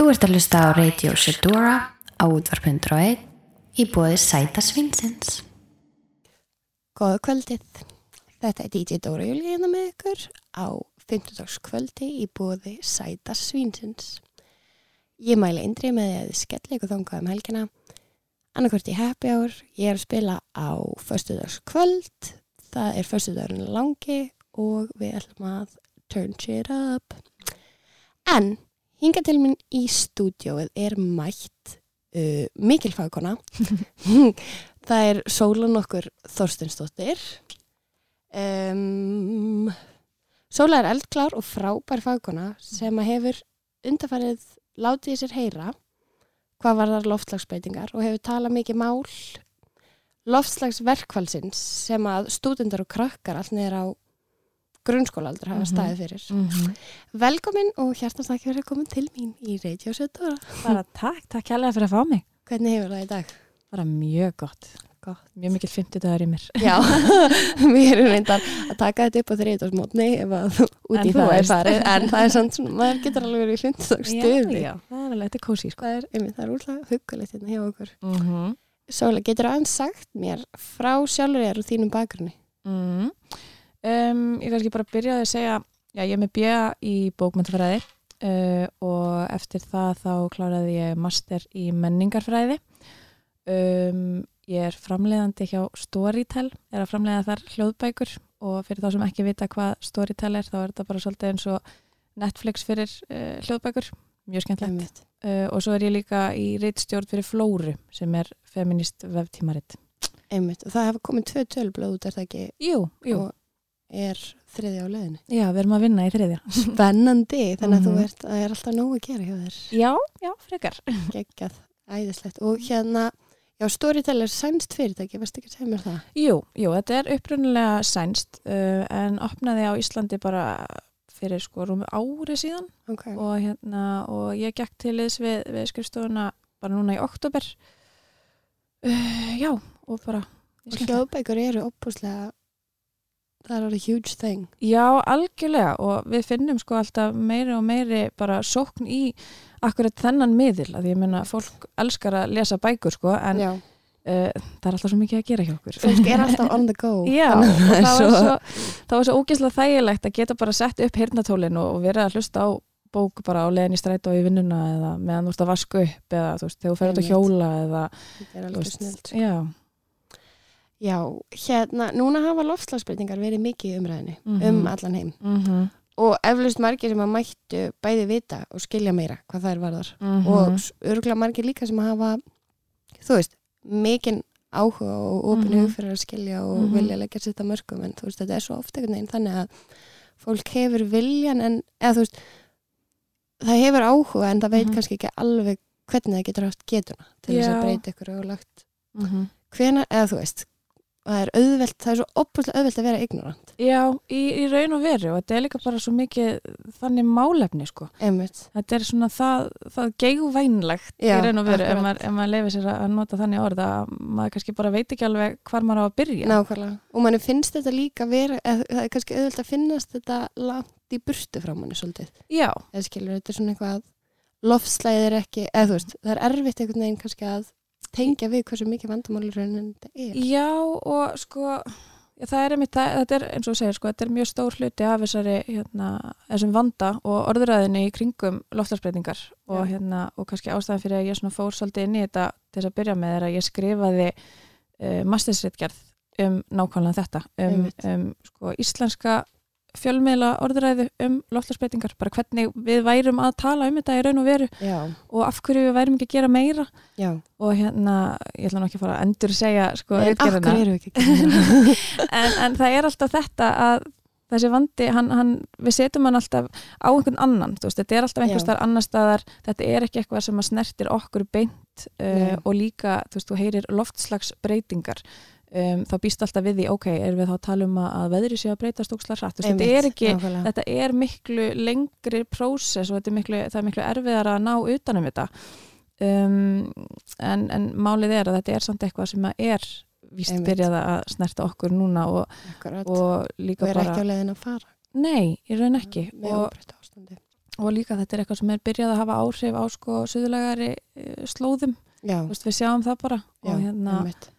Þú ert að hlusta á Radio Shedora á útvarp.1 í bóði Sæta Svinsins. Góða kvöldið. Þetta er DJ Dóra Júlíðina með ykkur á 15. kvöldi í bóði Sæta Svinsins. Ég mæli indrið með því að þið skelli ykkur þangað um helgina. Annarkvört í happy hour. Ég er að spila á förstudags kvöld. Það er förstudagurinn langi og við ætlum að turn shit up. En hinga til minn í stúdióið er mætt uh, mikil fagkona. Það er Sólan okkur Þorstinsdóttir. Um, Sóla er eldklár og frábær fagkona sem hefur undarfærið látið sér heyra hvað var þar loftslagsbreytingar og hefur talað mikið mál loftslagsverkfallsins sem að stúdendar og krakkar allt niður á grunnskólaaldra hafa Mhm. staðið fyrir. Mm -hmm. Velkomin og hjartast ekki verið komin til mín í Radio Sötura. Bara takk, takk hérlega fyrir að fá mig. Hvernig hefur það í dag? Bara mjög gott. Gott. Mjög mikil 50 dagar í mér. Já, við erum reyndar að taka þetta upp á þriðdagsmótni ef að út í það er farið en það er svona, maður getur alveg verið í hlundagsstuði. já, það er þetta er kósi, sko. Það er, það er úrlega hugulegt hérna hjá okkur. Mm -hmm. Sóla, getur þú aðeins sagt mér frá sjálfur þér og þínum bakgrunni? Um, Ég kannski bara byrjaði að segja, já, ég er með bjöða í bókmyndafræði uh, og eftir það þá kláraði ég master í menningarfræði. Um, ég er framleiðandi hjá Storytel, er að framleiða þar hljóðbækur og fyrir þá sem ekki vita hvað Storytel er, þá er þetta bara svolítið eins og Netflix fyrir uh, hljóðbækur, mjög skemmtilegt. Uh, og svo er ég líka í reitstjórn fyrir Flóru sem er feminist veftímaritt. Einmitt. Og það hafa komið tvö tölblöð út, er það ekki? Jú, jú. Og er þriði á leiðinu. Já, við erum að vinna í þriðja. Spennandi, þannig að þú Mhm. ert, það er alltaf nóg að gera hjá þér. Já, já, frekar. Geggjað, æðislegt. Og hérna, já, Storytel er sænst fyrirtæki, varst ekki að segja mér það? Jú, jú, þetta er upprunnilega sænst uh, en opnaði á Íslandi bara fyrir sko rúmi ári síðan Ok. og, hérna, og ég gekk til liðs við, við skrifstofuna bara núna í oktober. Uh, já, og bara... Og hljóðbækur eru opbúslega, það er huge thing. Já, algjörlega og við finnum sko alltaf meiri og meiri bara sókn í akkurat þennan miðil að ég meina fólk elskar að lesa bækur sko en Já. uh, það er alltaf svo mikið að gera hjá okkur. Fólk er alltaf on the go. Já, og það var svo, svo ógeðslega þægilegt að geta bara sett upp hirnatólin og, og vera að hlusta á bók bara á leiðin í strætó í vinnuna eða meðan þú ert að vaska upp eða þú veist, þegar þú fer út að hjóla eða Þetta er alveg snilt. Já, Já, hérna, núna hafa loftslagsbreytingar verið mikið umræðinu Mhm. um allan heim. mm Og eflaust margir sem að mættu bæði vita og skilja meira hvað það er varðar. Mhm. Og örgulega margir líka sem hafa, þú veist, mikinn áhuga og opinu Mhm. fyrir að skilja og Mhm. vilja leggja sitt að mörgum en þú veist, þetta er svo ofta einhvern veginn þannig að fólk hefur viljan en, eða þú veist, það hefur áhuga en það veit Mhm. kannski ekki alveg hvernig það getur haft getuna til þess að Já. breyta ykkur og lagt -hmm. hvena, eða þú veist, það er auðvelt, það er svo opuslega auðvelt að vera ignorant. Já, í, í raun og veru og þetta er líka bara svo mikið þannig málefni sko. Einmitt. Þetta er svona það, það geigvænlegt í raun og veru ef maður, maður leifir sér að nota þannig orð að maður kannski bara veit ekki alveg hvar maður á að byrja. Nákvæmlega. Og manni finnst þetta líka vera, eða, það er kannski auðvelt að finnast þetta langt í burtu frá manni svolítið. Já, skilur, þetta er svona eitthvað lofslæðið er ekki, eða þú veist, það er erfitt einhvern veginn kannski að tengja við hversu mikið vandamálur raunin þetta er. Já og sko já, það er einmitt, það, þetta er eins og segir sko, þetta er mjög stór hluti af þessari hérna, þessum vanda og orðræðinni í kringum loftlagsbreytingar og, hérna, og kannski ástæðan fyrir að ég svona fór svolítið inn í þetta til þess að byrja með er að ég skrifaði uh, mastersritgerð um nákvæmlega þetta um, um sko, íslenska fjölmiðla orðræðu um loftlagsbreytingar bara hvernig við værum að tala um þetta í raun og veru Já, og af hverju við værum ekki að gera meira. Já. og hérna, ég ætla nú ekki að fara að endur segja sko, En ritgerðina. akkur eru við ekki en, en það er alltaf þetta að þessi vandi, hann, hann, við setjum hann alltaf á einhvern annan, veist, þetta er alltaf einhvers staðar annar staðar, þetta er ekki eitthvað sem að snertir okkur beint uh, og líka, þú veist, þú heyrir loftslagsbreytingar um, þá býst alltaf við því, ok, erum við þá að tala um að veðri sé að breytast ókslar hratt, þetta er ekki Nákvæmlega. þetta er miklu lengri prósess og er miklu, það er miklu erfiðar að ná utanum þetta um, en, en málið er að þetta er samt eitthvað sem að er víst Einmitt. byrjað að snerta okkur núna og. Og líka er bara ekki á leiðin að fara nei, í raun ekki með og, og líka þetta er eitthvað sem er byrjað að hafa áhrif á sko suðulegari uh, slóðum, veist, við sjáum það bara já, og, hérna, einmitt.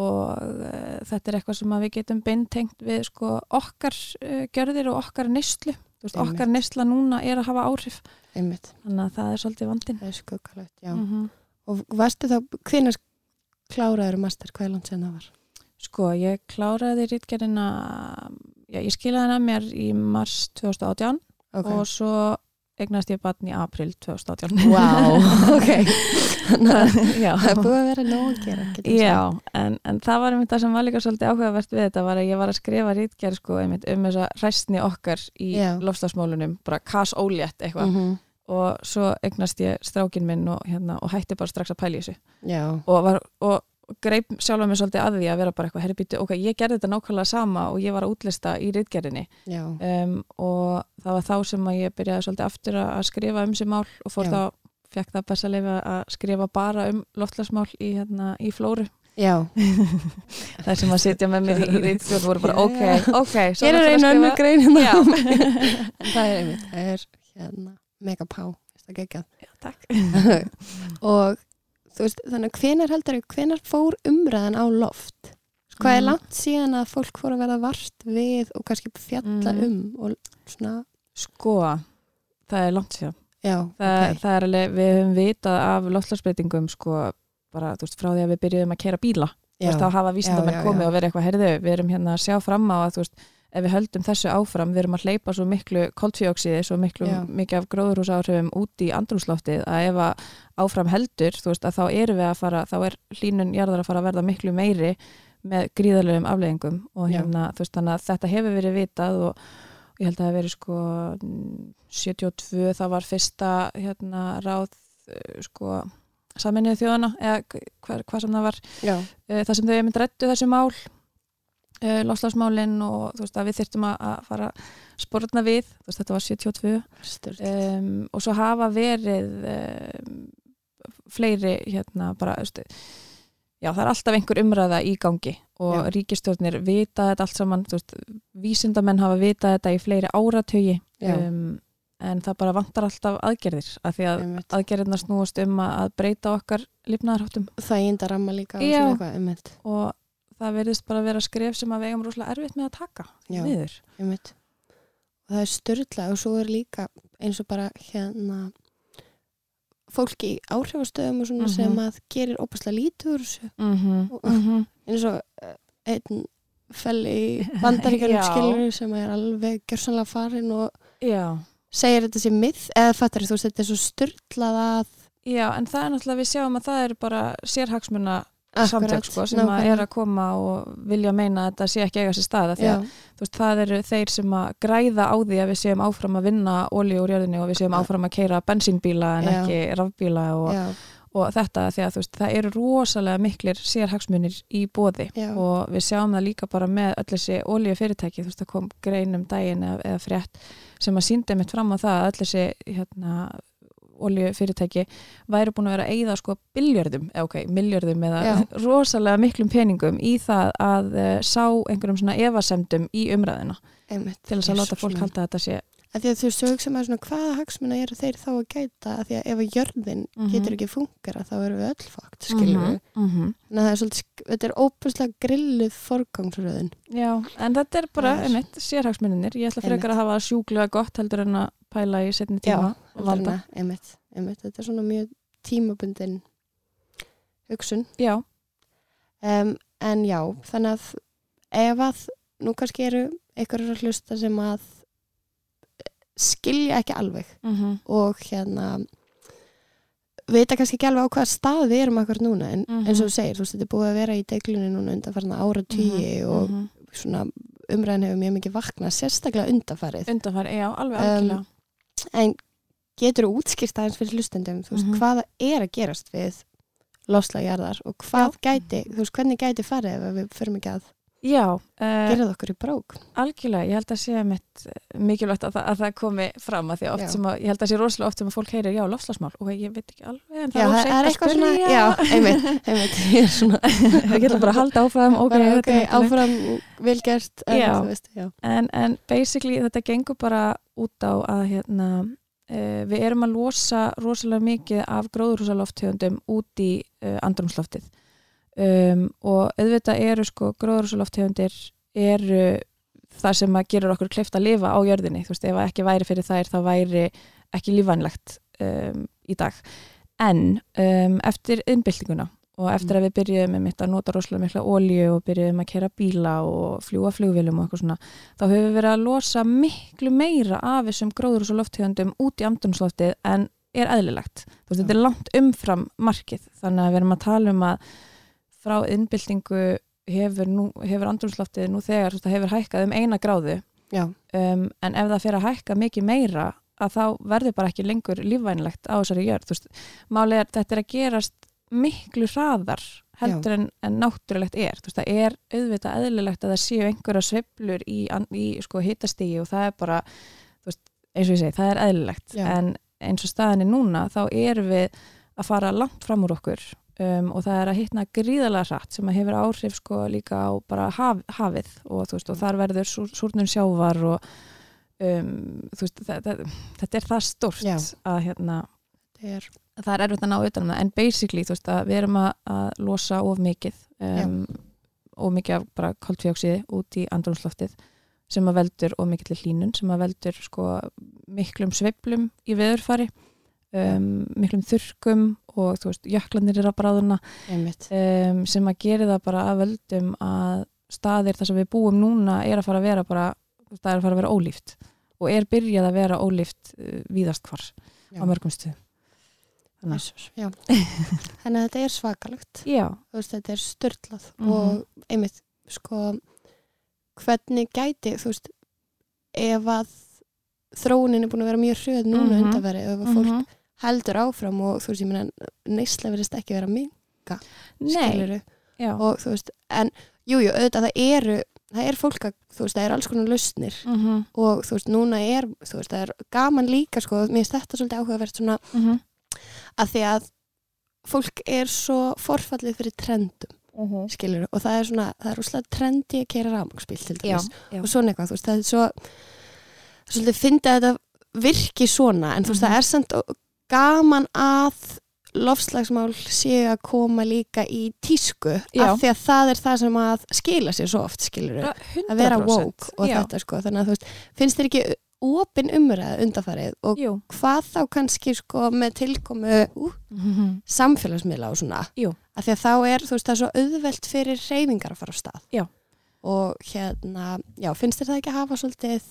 Og uh, þetta er eitthvað sem við getum beintengt við sko okkar uh, gjörðir og okkar Einmitt. okkar neysla núna er að hafa áhrif einmitt, þannig að það er svolítið vandinn það er skuggalegt, já. mm Og varstu þá, hvenær kláraður master, hvað er langt sen það var? Sko, ég kláraði rítgerðina já, ég skilaði hana mér í mars 2018 Ok, og svo eignast ég batn í april 2018 wow, ok, að já, það búið að vera nóg að gera, já en, en það var einmitt það sem var líka svolítið áhugavert við þetta var að ég var að skrifa rítgerð sko, um þessa hræstni okkar í Já. lofstafsmálunum, bara kas ólétt eitthvað. Mhm, og svo eignast ég strákin minn og, hérna, og hætti bara strax að pæla í þessu. Og, var, og greip sjálfa mig svolítið að því að vera bara eitthvað, herri býtu, ok, ég gerði þetta nákvæmlega sama og ég var að útlista í rítgerðinni já, um, og það var þá sem að ég byrjaði svolítið aftur að að skrifa um sér mál og fór Já. þá, fekk það best að lifa að skrifa bara um loftlagsmál í, hérna, í flóru já. þar sem að sitja með mér í rítstjórn voru bara ok, ok Hér er að einu skrifa- grein hérna. Það er einmitt, það er hérna mega pá, veist það geggjað. Já, takk og veist, þannig að hvenar heldur hvenar fór umræðan á loft? Hvað er Mm. langt síðan að fólk fór að verða vart við og kannski fjalla Mm. um og svona, Sko, það er langt síðan já, það, ok. það er alveg, við höfum vitað af loftlagsbreytingum sko, bara, þú veist, frá því að við byrjuðum að kera bíla þú Já, veist, þá hafa já, komið og verið eitthvað, heyrðu, við erum hérna að sjá fram á að, þú veist, ef við höldum þessu áfram við erum að hleypa svo miklu koltvíóksiði svo miklu, Já. mikið af gróðurhúsáhrifum út í andrúsloftið að ef að áfram heldur, þú veist, að þá erum við að fara þá er hlínun jarðar að fara að verða miklu meiri með gríðarlegum afleðingum og hérna, veist, þetta hefur verið vitað og ég held að það hefur verið sko 72, það var fyrsta hérna ráð eh, sko saminnið þjóðana eða hvað, hvað sem það var já, uh, það sem þau einmitt rættu þessu mál uh, loslasmálin og þú veist að við þyrftum að, að fara að sportna við, þú veist þetta var 72 sturt. um, og svo hafa verið um, fleiri hérna bara veist, já það er alltaf einhver umræða í gangi og Já. ríkistjórnir vita þetta allt saman, þú veist, vísindamenn hafa vitað þetta í fleiri áratögi um, en það bara vantar alltaf aðgerðir af því að aðgerðirna snúast um að breyta okkar lífnaðarháttum það índa ramma líka Já. og það verðist bara að vera skref sem að við eigum rosalega erfitt með að taka Já. niður. Og það er styrla og svo er líka eins og bara hérna fólki í áhrifastöðum og svona Mhm. sem að gerir ópaslega lítur Mm -hmm. Og- eins og eh, einn felli í bandaríkjum Já. skilur sem er alveg gjörsanlega farin og Já. segir þetta sé mið eða fattar þú veist þetta er svo styrlað að Já, en það er náttúrulega, við sjáum að það eru bara sérhagsmuna samtök sko, sem að er að koma og vilja meina að þetta sé ekki eiga sér stað því að veist, það eru þeir sem að græða á því að við séum áfram að vinna olíu úr jörðinni og við séum áfram að keira bensínbíla en Já. ekki rafbíla og, og þetta því að veist, það eru rosalega miklir sérhagsmunir í bóði já, og við sjáum það líka bara með öll þessi olíu fyrirtæki, þú veist, það kom grein um daginn eða, eða frétt sem að síndi mitt fram á það að öll þessi hérna, olíu fyrirtæki væri búin að vera að eyða sko biljörðum, eða ok, miljörðum eða Já. rosalega miklum peningum í það að uh, sá einhverjum svona evasemdum í umræðina einmitt til þess að láta fólk halda að þetta sé að því að þú sög sem er svona hvaða hagsmuna eru þeir þá að gæta að því að ef að jörðin Mhm. getur ekki fungera þá erum við öll fakt við mm -hmm. að það er svolítið, þetta er óbúslega grilluð forgangsröðin Já, en þetta er bara, einmitt, sérhagsmuninir ég ætla frekar Einmitt. að hafa það sjúklega gott heldur en að pæla í setni tíma og valda. einmitt, einmitt, þetta er svona mjög tímabundin hugsun Já, um, en já, þannig að ef að, nú kannski eru einhverjur að hlusta sem að skilja ekki alveg mm og hérna vita kannski ekki alveg á hvaða stað við erum akkur núna en Mhm. eins og þú segir, þú veist, þetta er búið að vera í deglunni núna undanfarna ára tíi og Mhm. svona umræðin hefur mjög mikið vaknað sérstaklega undanfarið undanfæri, já, alveg Um, algjörlega en getur þú útskýrt aðeins fyrir hlustendum, þú veist, Mhm. hvaða er að gerast við lofslagjarðar og hvað gæti, þú veist, hvernig gæti farið ef við förum ekki að Já, uh, gera það okkur í brók. algjörlega, ég held að sé mitt mikilvægt að, að það komi fram að því að oft Já. sem að, ég held að sé rosalega oft sem að fólk heyrir, já, lofslagsmál og ég veit ekki alveg, en Já, það það er eitthvað svona, já, einmitt, einmitt, ég er svona það getur bara að halda áfram ok, ok, áfram velgert en Já. þú veist, já, en, en basically þetta gengur bara út á að hérna uh, við erum að losa rosalega mikið af gróðurhúsaloftegundum út í uh, andrumsloftið um, og auðvitað eru sko gróðurhúsaloftegundir eru það sem að gerur okkur kleift að lifa á jörðinni, þú veist, ef ekki væri fyrir þær þá væri ekki lífanlegt um, í dag. En um, eftir innbyltinguna og eftir að við byrjuðum með mitt að nota rosalega mikla ólíu og byrjuðum að kera bíla og fljúa flugvilum og eitthvað svona þá höfum við verið að losa miklu meira af þessum gróður og lofthjöndum út í amdunsloftið en er eðlilegt. Þú veist, þetta er langt umfram markið. Þannig að við erum að tala um að frá innbyltingu hefur, hefur andrunsloftið nú þegar veist, hefur hækkað um eina gráðu. Um, en ef það fyrir að hækka mikið meira að þá verður bara ekki lengur lífvænlegt á þessari jörð, veist, er þetta er að gerast miklu hraðar heldur en, en náttúrulegt er. Veist, það er auðvitað eðlilegt að það séu einhverja sveplur í, í sko, hitastígi og það er bara eins og ég segi, það er eðlilegt. Já. en eins og staðinni núna þá erum við að fara langt fram úr okkur um, og það er að hitna gríðalega hratt sem að hefur áhrif sko líka á bara haf, hafið og þú veist, og þar verður súr, súrnum sjávar og um, þú veist, það, það, þetta er það stort Já. að hérna er það er erfitt að ná utanum það. En basically þú veist að við erum að, að losa of mikið um, of mikið af bara koltfjóksiði út í andrumsloftið sem að veldur of mikið til hlínun sem að veldur sko miklum sveiblum í veðurfari um, miklum þurkum og þú veist jöklanir er að bráðuna um, sem að gera það bara að veldum að staðir þar sem við búum núna er að fara að vera bara það er að fara að vera ólíft og er byrjað að vera ólíft uh, víðast hvar Já. á mörgum stuð Þannig að þetta er svakalegt veist, þetta er störtlað mm -hmm. og einmitt sko hvernig gæti þú veist ef að þróunin er búin að vera mjög hrjöð núna mm -hmm. undanverið ef að fólk mm -hmm. Heldur áfram og þú veist ég meina neysla verðist ekki vera minga skiluru og þú veist en jújú jú, auðvitað það eru það er fólk að, þú veist, það er alls konar lausnir mm -hmm. og þú veist, núna er þú veist, það er gaman líka, sko mér finnst þetta svolítið áhugavert svona mm -hmm að því að fólk er svo forfallið fyrir trendum uh mhm. -huh. skilur, og það er svona, það er úrslega trendi að kera rámagsbíl til dæmis og svona eitthvað, þú veist, það er svo svolítið fyndið að þetta virki svona, en þú veist, uh -huh. það mhm. er samt gaman að lofslagsmál séu að koma líka í tísku, Já. af því að það er það sem að skila sér svo oft, skilur að vera woke og Já. þetta, sko þannig að þú veist, finnst þér ekki opin umræða undarfarið og Jú. hvað þá kannski sko með tilkomu uh, mm -hmm. samfélagsmiðla og svona Jú. að því að þá er þú veist það er svo auðvelt fyrir reyfingar að fara á stað já. og hérna, já, finnst þér það ekki að hafa svolítið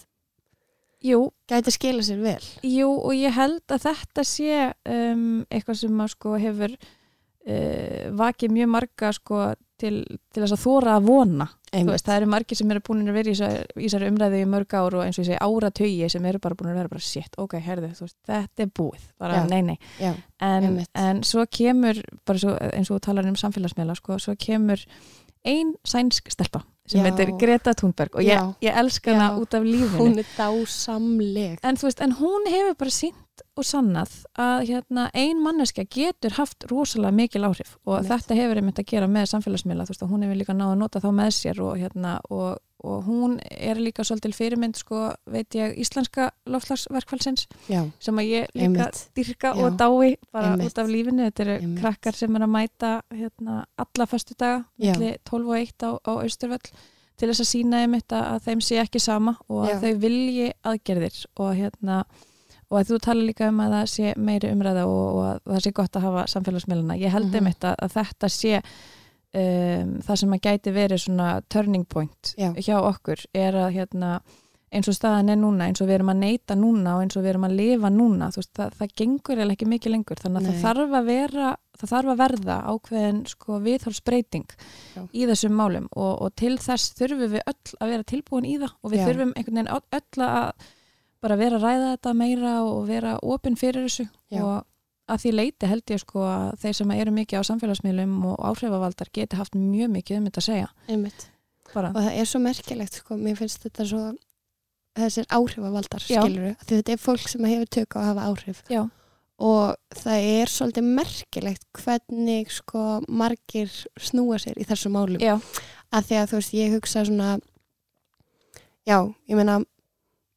Jú. Gæti skila sér vel. Jú og ég held að þetta sé um, eitthvað sem að sko hefur uh, vakið mjög marga sko til, til þess að þóra að vona. Veist, það eru margir sem eru búin að vera í þessari umræði í mörg ár og eins og ég segi áratögi sem eru bara búin að vera bara shit, ok, herðu, veist, þetta er búið. Bara nei, nei. Já. En, en svo kemur, bara svo, eins og talar um samfélagsmiðla, sko, svo kemur ein sænsk stelpa sem heitir Greta Thunberg og ég, ég elska hana út af lífinu. Hún er dásamleg. En, veist, en hún hefur bara sínt og sannað að hérna, ein manneska getur haft rosalega mikil áhrif og Nett. þetta hefur einmitt að gera með samfélagsmiðla. Veist hún hefur líka náðu að nota þá með sér og, hérna, og, og hún er líka svolítil fyrirmynd sko veit ég íslenska lofslagsverkfælsins sem að ég líka einmitt. dyrka Já. og dái bara einmitt. út af lífinu þetta eru einmitt. krakkar sem er að mæta hérna, alla fastu daga 12 og 1 á, á Austurvöll til þess að sína einmitt að þeim sé ekki sama og að Já. þau vilji aðgerðir og hérna og að þú tala líka um að það sé meiri umræða og, og að það sé gott að hafa samfélagsmiðluna. Ég held um mm -hmm. þetta að þetta sé um, það sem að gæti verið svona turning point Já. hjá okkur er að hérna, eins og staðan er núna, eins og við erum að neyta núna og eins og við erum að lifa núna, veist, það, það gengur eða ekki mikið lengur, þannig að Nei. það þarf að vera það þarf að verða ákveðin sko, viðhórsbreyting í þessum málum og, og til þess þurfum við öll að vera tilbúin í það og við Já. þurfum einhvern veginn öll að bara vera að ræða þetta meira og vera ofinn fyrir þessu Já. og að því leiti held ég sko að þeir sem eru mikið á samfélagsmiðlum og áhrifavaldar geti haft mjög mikið um þetta að segja. Og það er svo merkilegt sko, mér finnst þetta svo þessir áhrifavaldar skiluru, þetta er fólk sem hefur tök á að hafa áhrif. Já. og það er svolítið merkilegt hvernig sko margir snúa sér í þessu málum. Já. að því að þú veist ég hugsa svona já, ég meina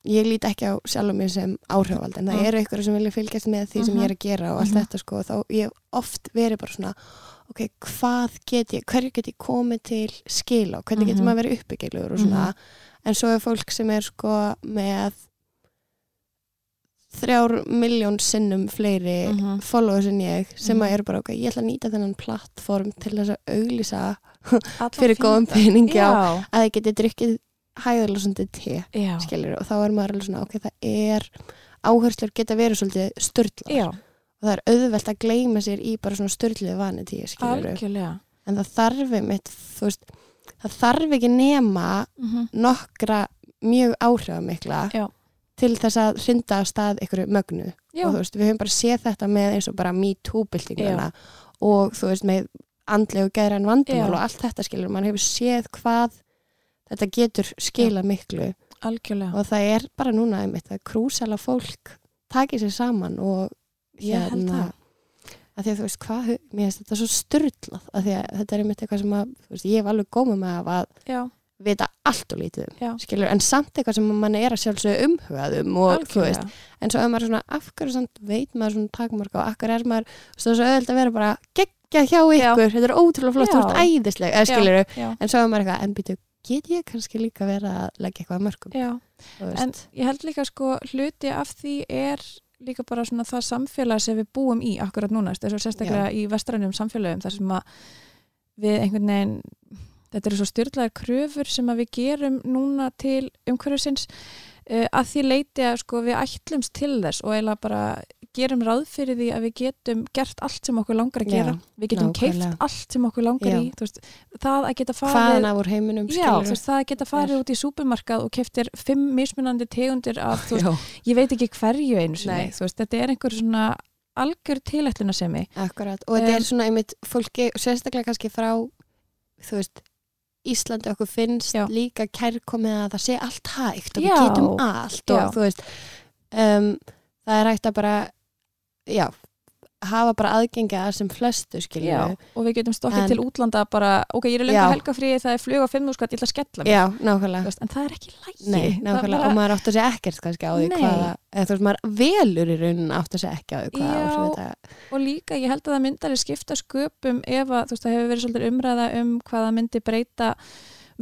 ég lít ekki á sjálfum mér sem áhrifald en það Mm. eru ykkur sem vilja fylgjast með því sem Mhm. ég er að gera og allt Mhm. þetta sko og þá ég oft verið bara svona ok, hvað get ég, hverju get ég komið til skil og hvernig getur Mhm. maður verið uppbyggilegur og svona, en svo er fólk sem er sko með þrjár miljón sinnum fleiri Mhm. followers en ég sem Mhm. að eru bara ok, ég ætla að nýta þennan plattform til þess að auglýsa fyrir góðum pening já, já, að ég geti drukkið hæðalásandi te skilur og þá er maður alveg svona ok, það er áherslur geta verið svolítið störtlar og það er auðvelt að gleyma sér í bara svona störtluði vani tíu skilur en það þarf einmitt, þú veist það þarf ekki nema Mhm. nokkra mjög áhrifamikla Já. til þess að hrinda að stað ykkur mögnu Já. og þú veist, við höfum bara séð þetta með eins og bara MeToo-byltinguna og þú veist, með andlegu gæðran vandamál Já. og allt þetta skilur, mann hefur séð hvað þetta getur skila miklu algjörlega og það er bara núna einmitt að krúsala fólk taki sér saman og það. að því að þú veist hvað, mér finnst þetta svo styrlað að því að þetta er einmitt eitthvað sem að veist, ég hef alveg gómið með að já, vita allt og lítið um, já, skilur, en samt eitthvað sem mann er að sjálfsögðu umhugað um og þú veist, en svo ef maður er svona af hverju samt veit maður svona takmarka og af hverju er maður, þú veist, það er svo auðvitað að vera bara geggja hjá Já. ykkur, þetta er ótrúlega flott, þú Já. ert æðisleg, eða Já. skilur já, en svo er maður eitthvað, en býtu, get ég kannski líka vera að leggja eitthvað að mörgum, já En ég held líka sko hluti af því er líka bara svona það samfélag sem við búum í akkurat núna, þess að sérstaklega í vestrænum samfélagum þar sem að við einhvern veginn þetta eru svo styrlaðar kröfur sem að við gerum núna til umhverfisins uh, að því leiti að sko við ætlumst til þess og eiginlega bara gerum ráð fyrir því að við getum gert allt sem okkur langar að Já, gera við getum keift nákvæmlega. allt sem okkur langar Já. í veist, það að geta farið heiminum, Já, veist, það að geta farið út í súpermarkað og keftir fimm mismunandi tegundir af, veist, Já, ég veit ekki hverju einu sinni, þetta er einhver svona algjör tilætluna sem ég akkurat, og þetta Um, er svona einmitt fólki, sérstaklega kannski frá þú veist Íslandi okkur finnst Já. líka kærkomið að það sé allt hægt og Já. við getum allt og Já. þú veist um, það er hægt að bara já, hafa bara aðgengi að sem flestu skilju og við getum stokkið til útlanda bara, ok, ég er lengur Já. helgafrí það er flug á fimm skall, ég ætla að skella mig já, nákvæmlega en það er ekki lægi Nei, nákvæmlega, og maður átt að segja ekkert kannski á því Nei. hvaða, eða þú veist, maður velur í raunin átt að segja ekki á því hvaða Já. áhrif þetta og líka ég held að það myndi alveg skipta sköpum ef að, þú veist, það hefur verið svolítið umræða um hvað það myndi breyta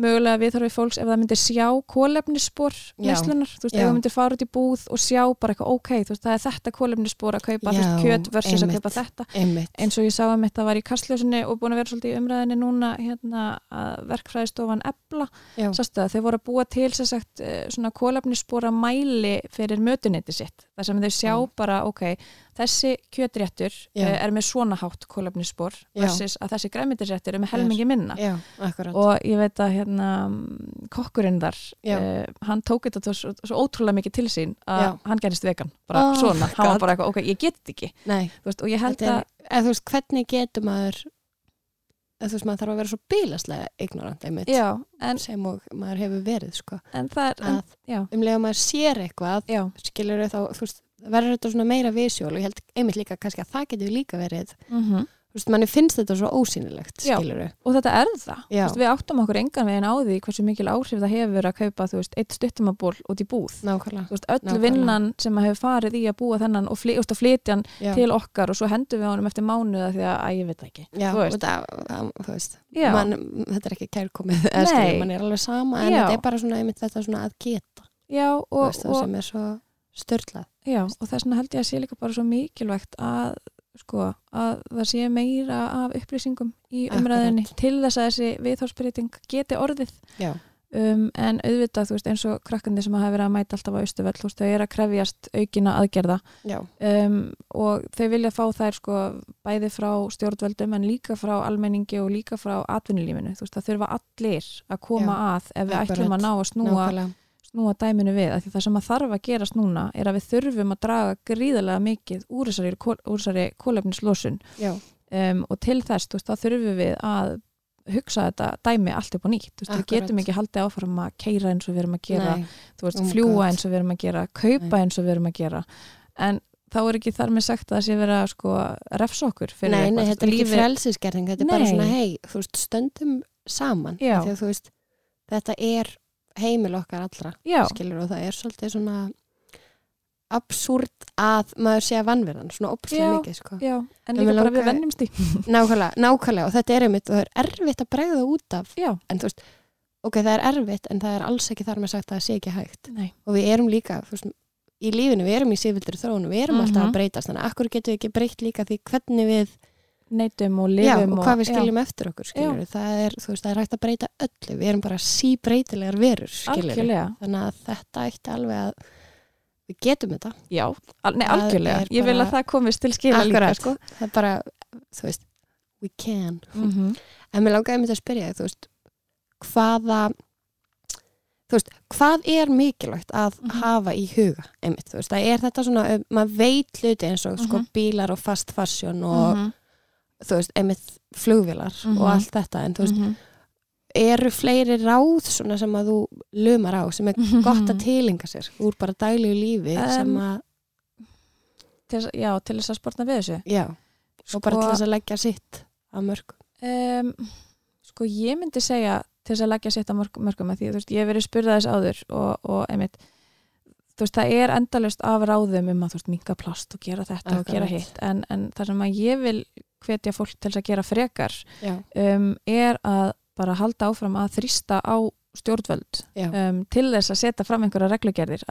mögulega viðþarfið fólks ef það myndi sjá kólefnisspor Já. neyslunar, þú veist, Já. ef það myndi fara út í búð og sjá bara eitthvað, ok, þú veist, það er þetta kólefnisspor að kaupa, Já, kjöt versus einmitt. að kaupa þetta einmitt, eins og ég sá að mitt að var í kastljósinni og búin að vera svolítið í umræðinni núna hérna að verkfræðistofan Ebla, sástu það, þau voru að búa til sem sagt eh, svona kólefnisspora mæli fyrir mötuneyti sitt, þar sem þau sjá Já. bara, ok, þessi kjötréttur Já. uh, er með svona hátt kólefnisspor versus að þessi græmitisréttur er með helmingi minna. Já, og ég veit að hérna kokkurinn þar uh, hann tók þetta svo, svo ótrúlega mikið til sín að hann gerist vegan. Bara Oh svona, hann var God. bara eitthvað, ok, ég get ekki. Veist, og ég held að er, þú veist, hvernig getur maður þú veist, maður þarf að vera svo bílaslega ignorant einmitt, já, en, sem maður hefur verið, sko en það er en, að um að maður sér eitthvað skilur þá, þú veist, verður þetta svona meira visjól og ég held einmitt líka kannski að það getur líka verið, mm þú veist, manni finnst þetta svo ósýnilegt, Já. skilur og þetta er það Já. veist, við áttum okkur engan veginn á því hversu mikil áhrif það hefur að kaupa þú veist, eitt stuttumaból út í búð nákvæmlega, Þú veist, öll Nákvæmlega. vinnan sem að hefur farið í að búa þennan og, fly, og flytja hann já, til okkar og svo hendum við honum eftir mánuða því að, að ég veit ekki já, þú veist. það, það, þú veist Já. man, þetta er ekki kærkomið, mann er alveg sama en Já. þetta er bara svona einmitt þetta svona já, og, veist, það sem er svo störtlað, já, og þess vegna held ég að sé líka bara svo mikilvægt að sko, að það sé meira af upplýsingum í Akkurat. umræðinni til þess að þessi viðhórsbreyting geti orðið. Já, um, en auðvitað, þú veist, eins og krakkandi sem hafa verið að mæta alltaf á Östuvell, þú veist, þau eru að krefjast aukina aðgerða. Já, um, og þau vilja fá þær sko bæði frá stjórnvöldum en líka frá almenningi og líka frá atvinnulífinu, þú veist, það þurfa allir að koma að ef við akkurat. ætlum að ná að snúa, nákvæmlega snúa dæminu við, af því það sem að þarf að gerast núna er að við þurfum að draga gríðarlega mikið úr þessari, úr þessari kólefnislosun já, um, og til þess, veist, þá þurfum við að hugsa þetta dæmi allt upp á nýtt. Veist, við getum ekki haldið áfram að keira eins og við erum að gera veist, Oh fljúa eins og við erum að gera kaupa Nei. eins og við erum að gera. En þá er ekki þar með sagt að það sé vera sko refsa okkur fyrir nei, nei, eitthvað. þetta er ekki Lífið- frelsisgerðing þetta er bara Nei. svona, hei, þú veist, stöndum saman því að þú veist, þetta er heimil okkar allra já, skilur og það er svolítið svona absúrt að maður sé að vannverðan, svona opslega mikið sko. já, en En líka bara við vennjumst í. Nákvæmlega, nákvæmlega og þetta er einmitt og það er erfitt að bregða út af. Já, en þú veist, ok, það er erfitt en það er alls ekki þar með sagt að það sé ekki hægt. Nei, og við erum líka, veist, í lífinu við erum í sífildri þróun, við erum Mhm. alltaf að breytast. Þannig að akkur getum við ekki breytt líka því hvernig við neytum og já, lifum og hvað við skiljum eftir okkur Já. það er, veist, það er hægt að breyta öllu. Við erum bara síbreytilegar verur þannig að þetta ætti alveg að við getum þetta. Já, nei, algjörlega. ég vil að það komist til skila líka sko. það er bara, þú veist we can, mm en mér langaði mér að spyrja þú veist, hvaða þú veist, hvað er mikilvægt að Mhm. hafa í huga einmitt, þú veist, það er þetta svona maður veit hluti eins og sko Mhm. bílar og fast fashion og -hmm. Þú veist, einmitt flugvilar Mhm. og allt þetta, en þú veist, eru fleiri ráð svona sem að þú lumar á, sem er gott að tilinga sér úr bara daglegu lífi Um, sem að, til, já, til þess að sportna við þessu já og bara til þess að leggja sitt að mörg um, sko ég myndi segja til þess að leggja sitt á mörg, mörgum að því þú veist, ég hef verið spurðað þess áður og, og einmitt þú veist, það er endalust af ráðum um að þú veist, minga plast og gera þetta og gera Akkurat. hitt en, en það sem að ég vil hvetja fólk til að gera frekar já, um, er að bara halda áfram að þrýsta á stjórnvöld já, um, til þess að setja fram einhverja reglugerðir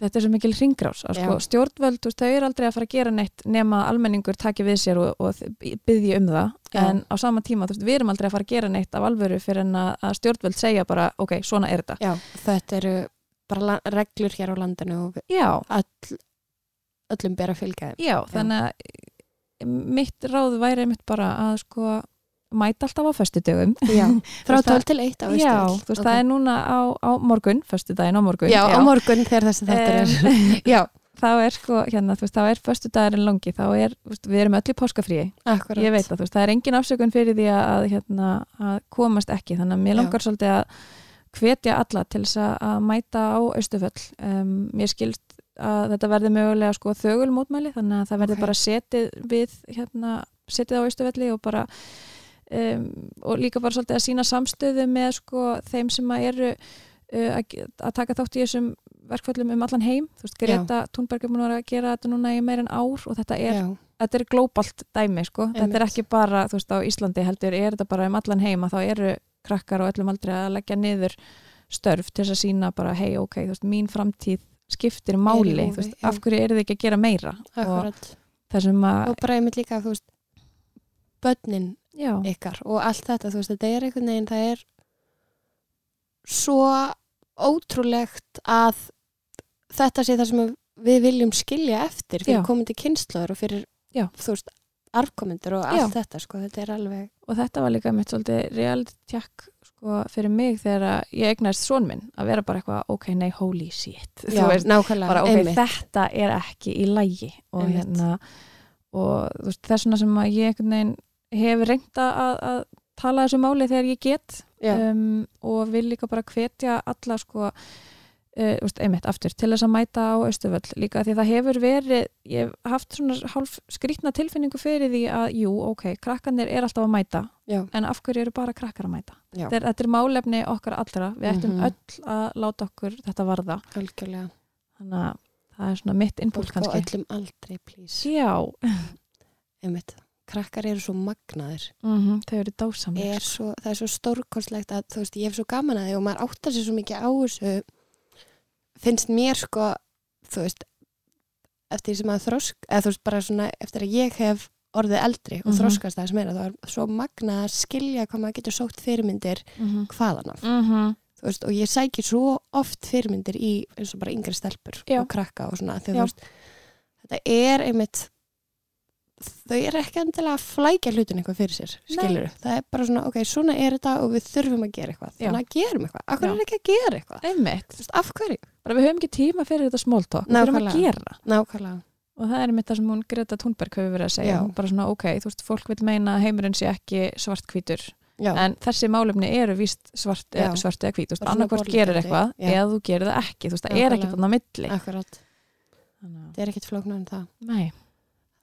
þetta er svo mikil ringrás að sko, Já. stjórnvöld, veist, þau eru aldrei að fara að gera neitt nema almenningur taki við sér og, og byggja um það Já. en á sama tíma, veist, við erum aldrei að fara að gera neitt af alvöru fyrir en að, að stjórnvöld segja bara, ok, svona er þetta. Já, þetta eru bara reglur hér á landinu og Já, all, öllum ber að fylgja þeim. Já, þannig að mitt ráð væri mitt bara að sko mæta alltaf á föstudögum. Já, frá Þú veist, 12 til 1 á Já, Austurvöll. þú veist, Ok. það er núna á, á morgun, föstudaginn á morgun. Já, á morgun þegar þessi þáttur er. Já, þá er sko, hérna, þú veist, þá er föstudagurinn langi, þá er, veist, við erum öll í páskafríi. Akkurat. Ég veit það, þú veist, það er engin afsökun fyrir því að, hérna, að komast ekki þannig að mér Já. langar svolítið að hvetja alla til þess að, að mæta á Austuföll um, mér skilst að þetta verði mögulega sko þögul mótmæli þannig að það verði Ok. bara setið við hérna, setið á Austufölli og bara um, og líka bara svolítið að sína samstöðu með sko þeim sem að eru uh, að, taka þátt í þessum verkföllum um allan heim, þú veist, Greta Thunberg er að gera þetta núna í meir en ár og þetta er já, þetta er glóbalt dæmi sko. þetta er Einmitt. ekki bara, þú veist, á Íslandi heldur er þetta bara um allan heim að þá eru krakkar og öllum aldrei að leggja niður störf til þess að sína bara hei, ok, þú veist, mín framtíð skiptir máli, þú veist, af hverju eru þið ekki að gera meira? Og akkurat. þessum að, og bara einmitt líka, þú veist börnin já, ykkar og allt þetta, þú veist, þetta er einhvern veginn það er svo ótrúlegt að þetta sé það sem við viljum skilja eftir fyrir Já. komandi kynnslóður og fyrir, Já. þú veist arfkomendur og allt þetta, sko, þetta er alveg og þetta var líka mitt svolítið reality check sko, fyrir mig þegar ég eignast son minn að vera bara eitthvað, ok, nei, holy shit. Já, veist, nákvæmlega, bara ok, einmitt. þetta er ekki í lægi og hérna og veist, þess vegna sem ég hef reynda að, að tala þessu máli þegar ég get. Um, og vil líka bara hvetja alla sko einmitt aftur til þess að mæta á Östuföll líka því að það hefur verið ég hef haft svona hálf skrýtna tilfinningu fyrir því að jú, ok, krakkanir er alltaf að mæta já, en af hverju eru bara krakkar að mæta? Já, þetta er, málefni okkar allra. Við ættum Mhm. öll að láta okkur þetta varða. Algjörlega. Þannig að það er svona mitt á kannski. öllum aldrei, please. Já, einmitt, krakkar eru svo magnaðir. Mm þau eru dásamlega er svo, það er svo stórkostlegt að þú veist, ég hef svo gaman að því og maður áttar sér svo mikið á þessu finnst mér sko þú veist eftir sem að þrosk, eða þú veist bara svona eftir að ég hef orðið eldri og Mhm. þroskast það sem er það er svo magna að skilja hvað maður getur sótt fyrirmyndir mm hvaðan af -hmm. þú veist, og ég sækir svo oft fyrirmyndir í eins og bara yngri stelpur Já. og krakka og svona því að veist, þetta er einmitt þau eru ekki endilega að flækja hlutin eitthvað fyrir sér, skilur það er bara svona, ok, svona er þetta og við þurfum að gera eitthvað. Þannig að gerum eitthvað, af hverju er ekki að gera eitthvað? Einmitt, af hverju, bara við höfum ekki tíma fyrir þetta small talk, við þurfum að gera. Nákvæmlega. Og það er einmitt það sem hún Greta Thunberg hefur verið að segja, Já. hún bara svona ok, þú veist, fólk vil meina að heimurinn sé ekki svart-hvítur, en þessi málefni eru víst svart, eða, svart eða hvít, þú veist, Bara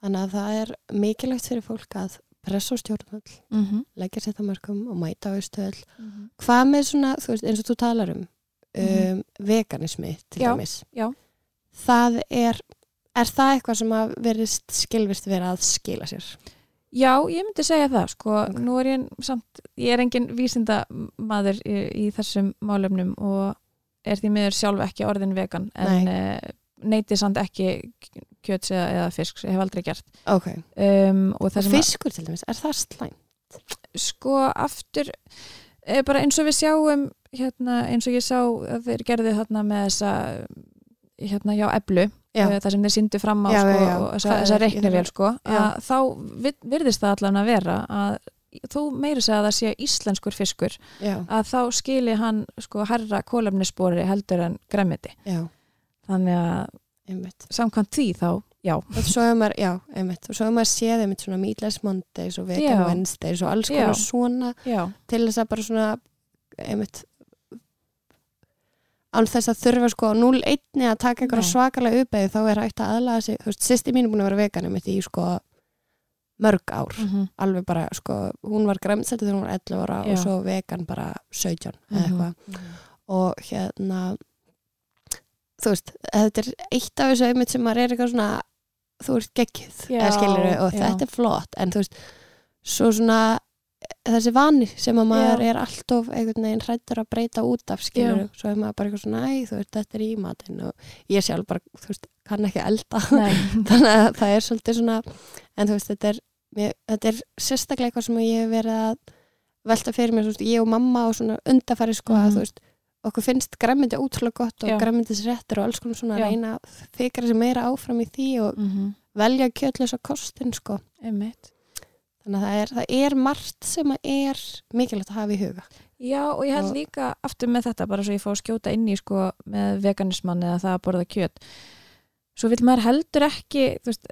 þannig að er það Nei, er mikilvægt fyrir fólk að pressa á stjórnvöld, mm -hmm. leggja sér það mörgum og mæta á stöðl. Mhm. Hvað með svona, þú veist, eins og þú talar um, um Mhm. veganismi til Já, dæmis. já. Það er, er það eitthvað sem að verist skilvist vera að skila sér? Já, ég myndi segja það, sko, Ok. nú er ég samt, ég er engin vísindamaður í, í þessum málefnum og er því miður sjálf ekki orðin vegan en uh, neyti samt ekki kjöts eða, eða fisks, ég hef aldrei gert. Ok. um, og Og sem fiskur til dæmis, er það slæm? sko, aftur eh, bara eins og við sjáum hérna, eins og ég sá að þeir gerðu þarna með þessa hérna, já, eblu Já. uh, það sem þeir síndu fram á Já, sko, já, og þessa, reiknivél sko, þá vi- virðist það allan að vera að þú meiri segja að það sé íslenskur fiskur Já, að þá skili hann sko herra kólefnisspori heldur en græmiti já, þannig að einmitt. samkvæmt því þá, já Og svo hefur maður, já, einmitt. Og svo hefur maður séð einmitt svona Meatless Mondays og Vegan Já. Wednesdays og alls konar Já. svona já, til þess að bara svona, einmitt, án þess að þurfa sko á 0-1 að taka einhverja svakalega uppeyði þá er hægt að aðlaga sig, þú veist, sýsti mín er búin að vera vegan einmitt í sko mörg ár, mm alveg bara sko, hún var græmsætti þegar hún var 11 ára og svo vegan bara 17 Mhm. eða eitthvað og hérna þú veist, þetta er eitt af þessu einmitt sem maður er eitthvað svona þú ert geggjuð, Já, eða skilur og já. þetta er flott, en þú veist svo svona þessi vani sem að maður Já. er alltof einhvern veginn hrættur að breyta út af skilur, svo er maður bara eitthvað svona æ, þú veist, þetta er í matinn og ég sjálf bara, þú veist, kann ekki elda þannig að það er svolítið svona en þú veist, þetta er, mér, þetta er sérstaklega eitthvað sem ég hef verið að velta fyrir mér, þú veist, ég og mamma og svona undafæri sko að Mhm. þú veist okkur finnst græmyndi ótrúlega gott og Já. græmyndisréttur og alls konar svona að reyna að fikra sér meira áfram í því og mm velja kjötlösa kostin sko. Einmitt. Þannig að það er, það er margt sem er mikilvægt að hafa í huga. Já og ég held Og- líka aftur með þetta bara svo ég fá að skjóta inn í sko með veganismann eða það að borða kjöt. Svo vil maður heldur ekki þú veist,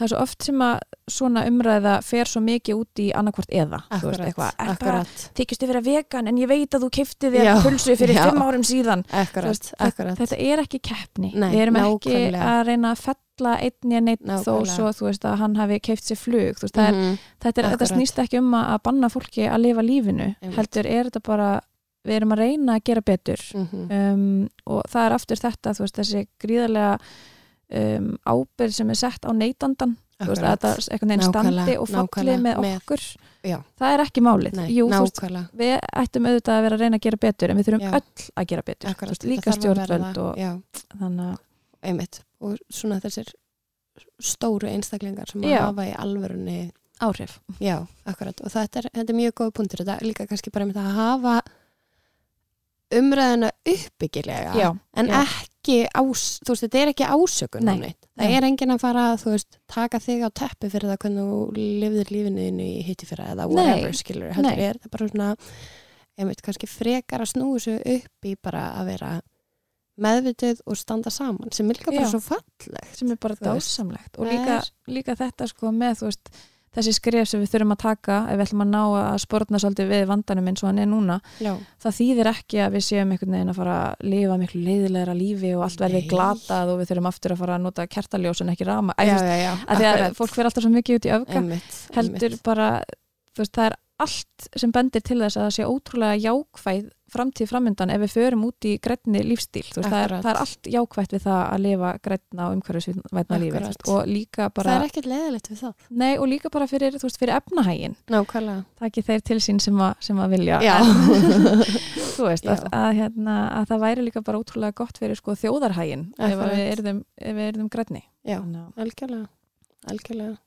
það er svo oft sem að svona umræða fer svo mikið út í annarkvort eða þykist þið vera vegan en ég veit að þú kifti þér pulsu fyrir já. fimm árum síðan akkurat, akkurat þetta er ekki keppni Nei, við erum ekki nákvæmlega. að reyna að fella einn í neitt þó Nákvæmlega. svo þú veist að hann hafi keift sér flug veist, það er, Mhm. þetta, er, þetta snýst ekki um að banna fólki að lifa lífinu Einmitt. heldur er þetta bara við erum að reyna að gera betur Mhm. um, og það er aftur þetta veist, þessi gríðarlega um, ábyrð sem er sett á neytandan þú veist, að Akkurat. þetta einhvern veginn standi og falli með með- okkur. Já. það er ekki málið. Nei, Jú, þú veist, við ættum auðvitað að vera að reyna að gera betur en við þurfum Já. öll að gera betur. Veist, líka stjórnvöld og þannig og svona þessir stóru einstaklingar sem hafa í alvörunni áhrif. Já, akkurat. Og þetta er, þetta er mjög góð punktur. Þetta er líka kannski bara einmitt að hafa umræðina uppbyggilega já, en já. ekki ás, þú veist, þetta er ekki ásökun Nei, á neitt. það nei. er enginn að fara veist, taka þig á teppi fyrir það hvernig þú lifðir lífinu þínu í hitti fyrir eða whatever skilur, heldur Nei. er þetta bara svona einmitt kannski frekar að snúi sig upp í bara að vera meðvituð og standa saman sem er líka bara Já. svo fallegt sem er bara dásamlegt og það líka, líka þetta sko með þú veist, þessi skref sem við þurfum að taka ef við ætlum að ná að spórna svolítið við vandanum eins og hann er núna já, það þýðir ekki að við séum einhvern veginn að fara að lifa miklu leiðilegra lífi og allt verði glatað og við þurfum aftur að fara að nota kertaljós en ekki rama Æ, já, já, að því að fólk fyrir alltaf svo mikið út í einmitt, heldur bara þú veist, það er allt sem bendir til þess að það sé ótrúlega jákvæð framtíð framöndan ef við förum út í grænni lífstíl veist, það, er, það er allt jákvætt við það að lifa grænna og umhverfisvætna lífi og líka það bara er ekkert leðilegt við það. Nei, og líka bara fyrir, veist, fyrir efnahægin nákvæmlega. Það ekki þeir til sín sem, að, sem að vilja. Þú veist, að, að, hérna, að það væri líka bara ótrúlega gott fyrir sko, þjóðarhægin ef ef við erum grænni. Algjörlega. Algjörlega.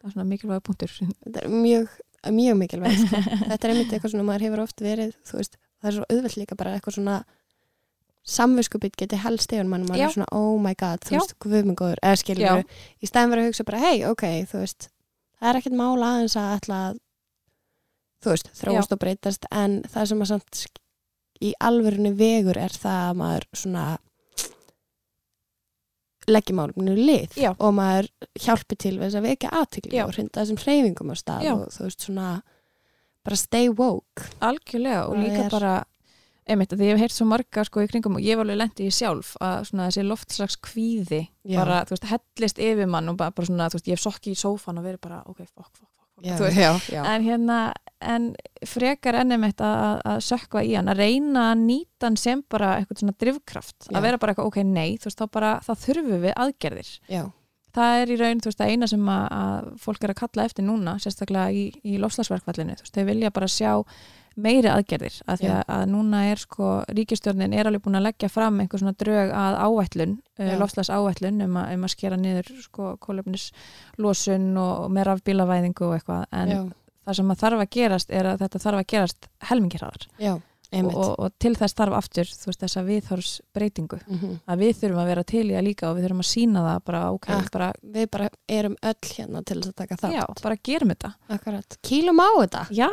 Það er svona mikilvæga punktur. Þetta er mjög, mjög mikilvægt sko. þetta er einmitt eitthvað svona maður hefur oft verið þú veist, það er svo auðvelt líka bara eitthvað svona samviskupið geti helst yfir mann, maður Já. er svona oh my god, þú Já. veist, guðmengóður eða skilur, í stæðan verið að hugsa bara hey, ok, þú veist, það er ekkert mál aðeins að ætla að þú veist, þróast og breytast en það sem að samt í alvörunni vegur er það að maður svona leggi máluminu lið Já. og maður hjálpi til við þess að vekja aðtikli Já. og hrinda þessum hreyfingum á stað Já. og þú veist svona bara stay woke algjörlega og Það líka er- bara einmitt að því ég hef heyrt svo marga sko í kringum og ég var alveg lendi í sjálf að svona þessi loftslags kvíði Já. bara, þú veist, hellist yfir mann og bara, bara svona, þú veist, ég hef sokki í sófan og verið bara, ok, fokk, fokk, fokk, Já, þú veist. já, já. en hérna en frekar ennum eitt að, að- að sökva í hann, að reyna að nýta hann sem bara eitthvað svona drifkraft Já. að vera bara eitthvað, ok, nei, þú veist, þá bara þá þurfum við aðgerðir já. það er í raun, þú veist, það eina sem að, að fólk er að kalla eftir núna, sérstaklega í, í lofslagsverkvallinu, þú veist, þau vilja bara sjá meiri aðgerðir, að því að, að núna er sko, ríkistjórnin er alveg búin að leggja fram einhver svona drög að áætlun uh, Já. lofslagsáætlun um, að- um að skera niður sko kólefnislosun og, og meira af bílavæðingu og eitthvað, en já, það sem að þarf að gerast er að þetta þarf að gerast helmingirraðar og, og til þess þarf aftur, veist, þessa viðhors breytingu Mhm. að við þurfum að vera til í að líka og við þurfum að sína það bara, ok, Ah, bara Við bara erum öll hérna til þess að taka þátt. Já, bara gerum þetta. Akkurat. Kýlum á þetta. Já,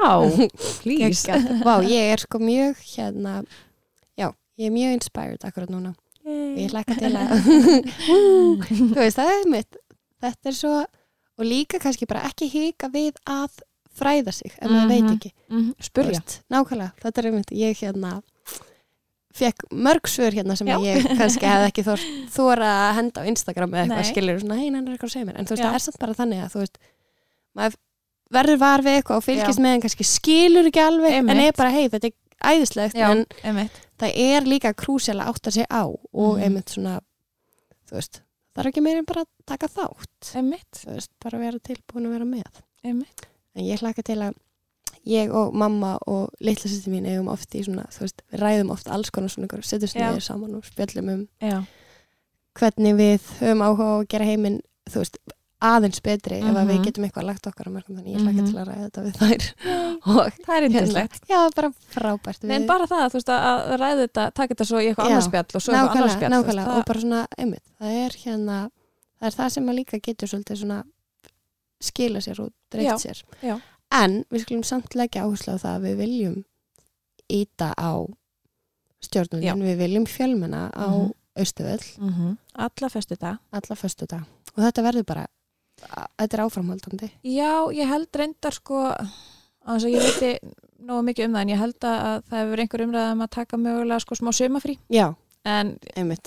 please. Vá, ég er sko mjög hérna, já, ég er mjög inspired akkurat núna. Ég hlakka til að, þú veist, það er mitt. Þetta er svo, og líka kannski bara ekki hika við að fræða sig, ef maður veit Mhm. ekki. Mhm, Spurja. Þú veist, Nákvæmlega, þetta er einmitt, ég hérna, fekk mörg svör hérna sem Já. að ég kannski hefði ekki þor, þóra að henda á Instagram eða eitthvað skilur svona, hei, hann er eitthvað að segja mér en þú veist, Já. það er samt bara þannig að þú veist maður verður var við eitthvað og fylgist Já. með en kannski skilur ekki alveg en Einmitt. er bara, hei, þetta er æðislegt en einmitt. það er líka krúsjál að átta sig á og Mhm. einmitt svona þú veist, það er ekki meira en bara að taka þátt Einmitt. þú veist, bara vera tilbúin að vera með Einmitt. En ég hlaka til að ég og mamma og litla sýsti mín eigum oft í svona, þú veist, við ræðum oft alls konar svona ykkur, setjum Já. niður saman og spjöllum um Já. hvernig við höfum áhuga að gera heiminn, þú veist, aðeins betri ef að við Mhm. getum eitthvað lagt okkar á mörgum þannig ég hlaka Mhm. til að ræða þetta við þær og Það er índislegt. já, bara frábært En við, bara það, þú veist, að ræða þetta, taka þetta svo í eitthvað annars spjall og svo eitthvað annars spjall. nákvæmlega og bara svona, einmitt, það er hérna það er það sem að líka getur svolítið svona skila sér og dreift sér já. en við skulum samt leggja áherslu á það að við viljum íta á stjórnundin, við viljum fjölmena á. Austuðöll, Mhm. Alla festu þetta. alla föstu dag og þetta verður bara þetta er áframhaldandi Já, ég held reyndar sko að ég veiti nógu mikið um það en ég held að að það hefur einhver umræða um að taka mögulega sko smá sömafrí já, en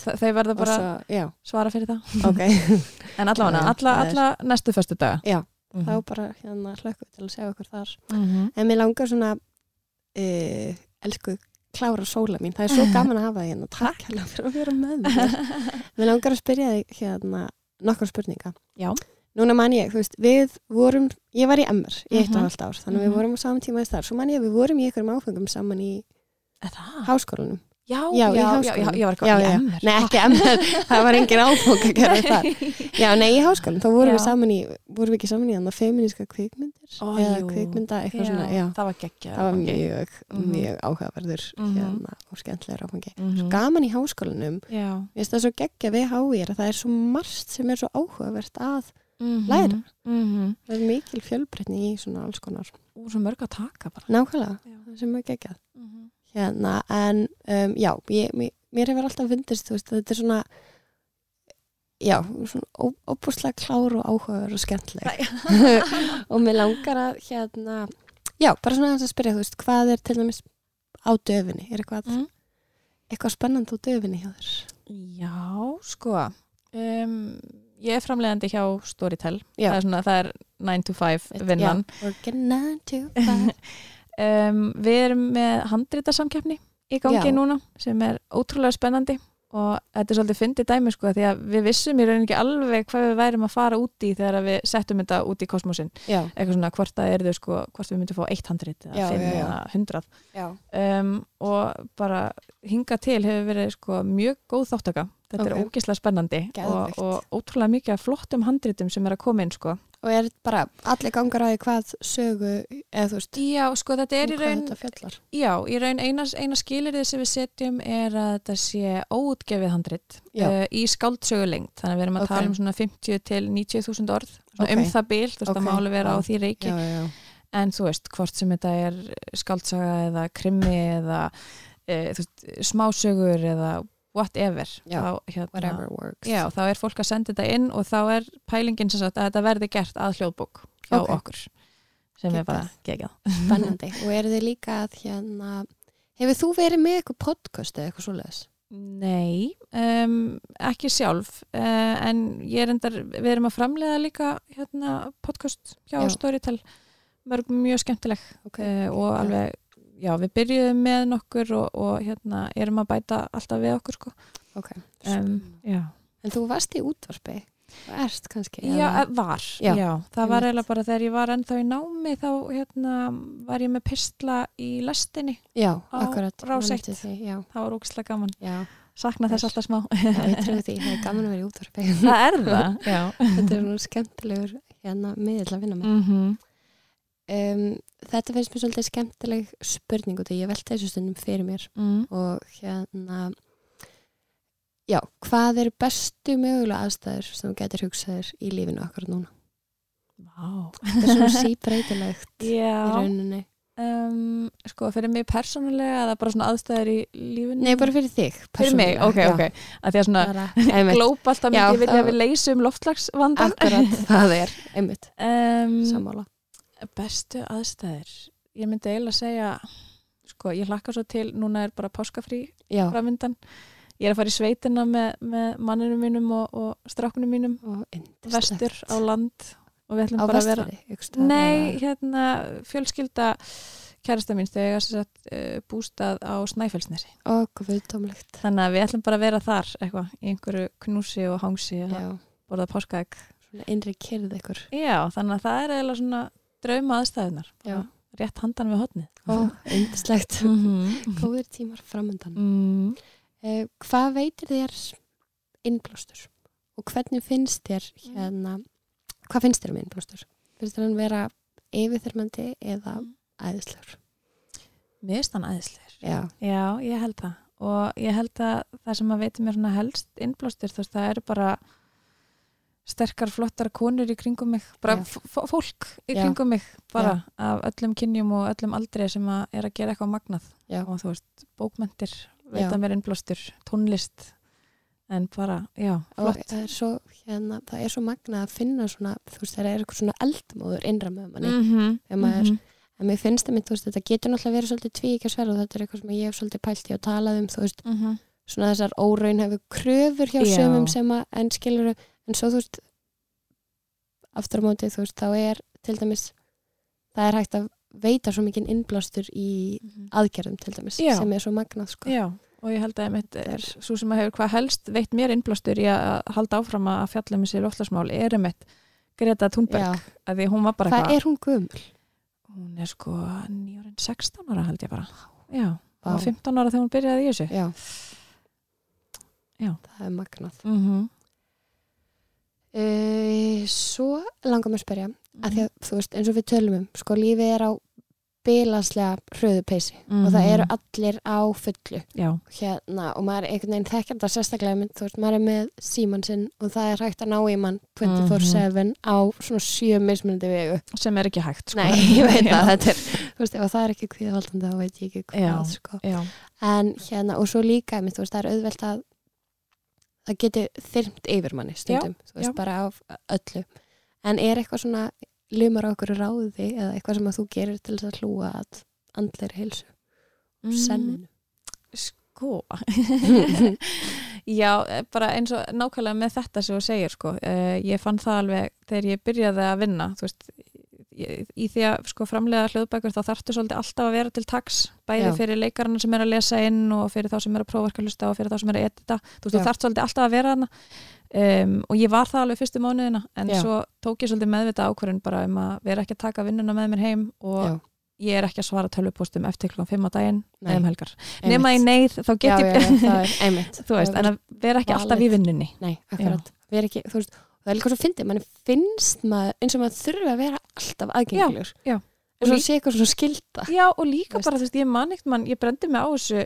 þau verða bara svo, já, svara fyrir það. Ok. En allavega, alla, það alla næstu föstu daga Já, Mhm. þá bara hérna hlökkum til að segja okkur þar. Mhm. en mér langar svona uh, elsku Klára Sóla mín, það er svo gaman að hafa þig hérna. Takk hérna fyrir að vera með mér. Mér langar að spyrja þig hérna nokkar spurninga. Já. núna man ég, þú veist, við vorum ég var í MR í eitt og Mhm. halvt ár þannig að Mhm. við vorum á saman tíma þess þar svo man ég að við vorum í einhverjum áfengum saman í Er það? háskólanum Já, Já, já, ég var eitthvað í. MR. Nei, ekki MR, það var engin áfeng að gera það. Já, nei, í háskólanum, þá vorum við saman í vorum við ekki saman í þannig feminíska kvikmyndir Ó, eða jú. kvikmynda, eitthvað svona, já. Það var geggja það var mjög, Mhm. mjög áhugaverður Mhm. hérna, og skemmtilegur áfangi. Mm gaman í háskólanum, ég veist það svo geggja við háir að það er svo margt sem er svo áhugavert að Mhm. Læra. Mhm. það er mikil fjölbreytni í svona alls konar. Og svo mörg að taka bara. Nákvæmlega, Hérna, en um, já, ég, mér, mér hefur alltaf fundist, þú veist, þetta er svona já, svona óbúslega klár og áhugaverð og skemmtileg. Og mér langar að hérna, já, bara svona að spyrja, þú veist, hvað er til dæmis á döfinni, er eitthvað Mm. eitthvað spennandi á döfinni hjá þér? Já, sko um, Ég er framleiðandi hjá Storytel. Já. það er, svona, það er 9 to 5 vinnan. working nine to five um, Við erum með handritasamkeppni í gangi Já. núna sem er ótrúlega spennandi og þetta er svolítið fyndið dæmi sko því að við vissum í rauninni ekki alveg hvað við værum að fara út í þegar við settum þetta út í kosmosin já, eitthvað svona hvort það er þau sko hvort við myndum fá eitt handrit eða Já, fimm já, já. eða hundrað. Já, um, og bara hinga til hefur verið sko mjög góð þáttaka þetta er Ok. ógislega spennandi og, og ótrúlega mikið af flottum handritum sem er að koma inn sko og er bara allir gangar að því hvað sögu eða þú veist, Já, sko þetta er um í hvað raun þetta fjallar. Já, í raun eina, eina skilirðið sem við setjum er að þetta sé óutgefið handrit uh, í skáldsögu lengt þannig að við erum að Ok. tala um svona 50 til 90 þúsund orð svona Ok. um það bil, þú veist Ok, það má alveg vera á því reiki. Já, já, en þú veist, hvort sem þetta er skáldsaga eða krimmi eða uh, veist, smásögur eða whatever Já, þá, hérna, Já, þá er fólk að senda þetta inn og þá er pælingin sem sagt að þetta verði gert að hljóðbók hjá Ok. okkur sem er bara gegjað spennandi og eru þið líka að hérna hefur þú verið með eitthvað podcast eða eitthvað svoleiðis? Nei, um, ekki sjálf uh, en ég er endar, við erum að framlega líka hérna, podcast hjá Já. Storytel mörg mjög skemmtileg ok. uh, og alveg, já, við byrjuðum með nokkur og, og hérna erum að bæta alltaf við okkur sko. ok. um. En þú varst í útvarpi og erst kannski. Já, eða- eh, var, Já, já, það var eiginlega bara þegar ég var ennþá í námi þá hérna, var ég með pistla í lestinni, já akkurat. Rás man eitt. eftir því, Já, það var ógislega gaman já. sakna þess alltaf smá Já, ég trúi því, það er gaman að vera í útvarpi. það er það, já Þetta er nú skemmtilegur hérna miðill að vinna með. mm -hmm. Um, þetta finnst mér svolítið skemmtileg spurning og því ég velta þessu stundum fyrir mér mm. og hérna já, hvað eru bestu mögulega aðstæður sem getur hugsaðir í lífinu okkar núna? Vá. Þetta er svona síbreytilegt í rauninni. um, sko fyrir mig persónulega eða bara svona aðstæður í lífinu Nei, bara fyrir þig. fyrir mig, ok, já. ok að því að svona Já, myndi ég vilja það- við leysum loftslagsvandan akkurat, það er, einmitt, um, sammála. Bestu aðstæður? Ég myndi eiginlega segja sko, ég hlakka svo til, núna er bara páskafrí framvindan ég er að fara í sveitina með, með manninu mínum og, og strákunum mínum og vestur á land og við ætlum Á bara að vera Nei, hérna fjölskylda kærasta mín þegar ég sett, uh, bústað á Snæfellsnesi. Ó, guðdómlegt. þannig að við ætlum bara að vera þar eitthvað, í einhverju knúsi og hangsi að Já, borða páskaegg. Svona innri kyrð ykkur. Já, þannig að það er eiginlega svona drauma aðstæðunar rétt handan við hotnið Ó, yndislegt. mm -hmm. Góðir tímar framöndan. mm. Uh, hvað veitir þér innblástur og hvernig finnst þér hérna, hvað finnst þér um innblástur? Finnst þér hann vera yfirþyrmandi eða æðislegur? Mér finnst hann æðislegur Já, Já, ég held það og ég held að það sem að veitir mér helst innblástur, þú veist, það eru bara sterkar, flottar konur í kringum mig, bara Já. fólk í Já. kringum mig, bara af öllum kynjum og öllum aldrei sem að er að gera eitthvað magnað já, og þú veist, bókmentir Já. veita mér innblástur, tónlist en bara, já, flott það er svo hérna, það er svo magnað að finna svona, þú veist, það er eitthvað svona eldmóður innra með manni, -hmm. Ef maður- en mér finnst það mitt, þú veist, þetta getur náttúrulega verið svolítið tvíkjasverð og þetta er eitthvað sem ég hef svolítið pælt í að talað um, þú veist, -hmm. svona þessar óraunhefu kröfur hjá Já. sömum sem að en skilur en svo þú veist aftur á móti þú veist þá er til dæmis það er hægt að veita svo mikið innblástur í aðgerðum til dæmis Já. sem er svo magnað sko. Já, og ég held að einmitt er svo sem að hefur hvað helst veitt mér innblástur í að halda áfram að fjalla um þessi loftlagsmál er einmitt Greta Thunberg, að því hún var bara hvað er hún gömul? hún er sko nýjórinn 16 ára held ég bara já, og 15 ára þegar hún byrjaði í þessu Já. Já. það er magnað mm -hmm. Uh, svo langar mér að spyrja að því að þú veist eins og við tölum um sko lífið er á bilaslega hröðu peysi og það eru allir á fullu hérna og maður er einhvern veginn þekkjar þetta sérstaklega mynd, veist, maður er með síman sinn og það er hægt að ná í mann 24-7 á svona sjö mismunandi vegu. sem er ekki hægt sko. Nei, ég veit Já. að þetta er veist, ef það er ekki kvíðavaldandi þá veit ég ekki hvað, sko. En hérna, og svo líka, mynd, veist, það er auðvelt að það geti þyrmt yfir manni stundum, þú veist, já. bara af öllu. En er eitthvað svona lumar á okkur ráði eða eitthvað sem að þú gerir til þess að hlúa að andleiri heilsu, Mm, senninu? sko já, eh, bara eins og nákvæmlega með þetta sem þú segir sko, uh, ég fann það alveg þegar ég byrjaði að vinna þú veist, í því að sko framlega hljóðbækur þá þarftu svolítið alltaf að vera til taks bæði Já. fyrir leikarana sem er að lesa inn og fyrir þá sem er að prófarka hlusta og fyrir þá sem er að edita. Þú þarft svolítið alltaf að vera hana um, og ég var það alveg fyrstu mánuðina en Já. svo tók ég svolítið meðvita ákvörðun bara um að vera ekki að taka vinnuna með mér heim og Já. ég er ekki að svara tölvupóstum eftir klokkan 5 á daginn eða um helgar. Nema í neyð þá get ég er þú veist, en að vera ekki alltaf í vinnunni. Nei, akkurat, erum ekki, þú veist það er líka svo fyndið, mann finnst maður eins og maður þurfi að vera alltaf aðgengilegur. Og svo sé eitthvað svona skilda já og líka Veist. bara, þú veist, ég man eitt mann ég brendi mig á þessu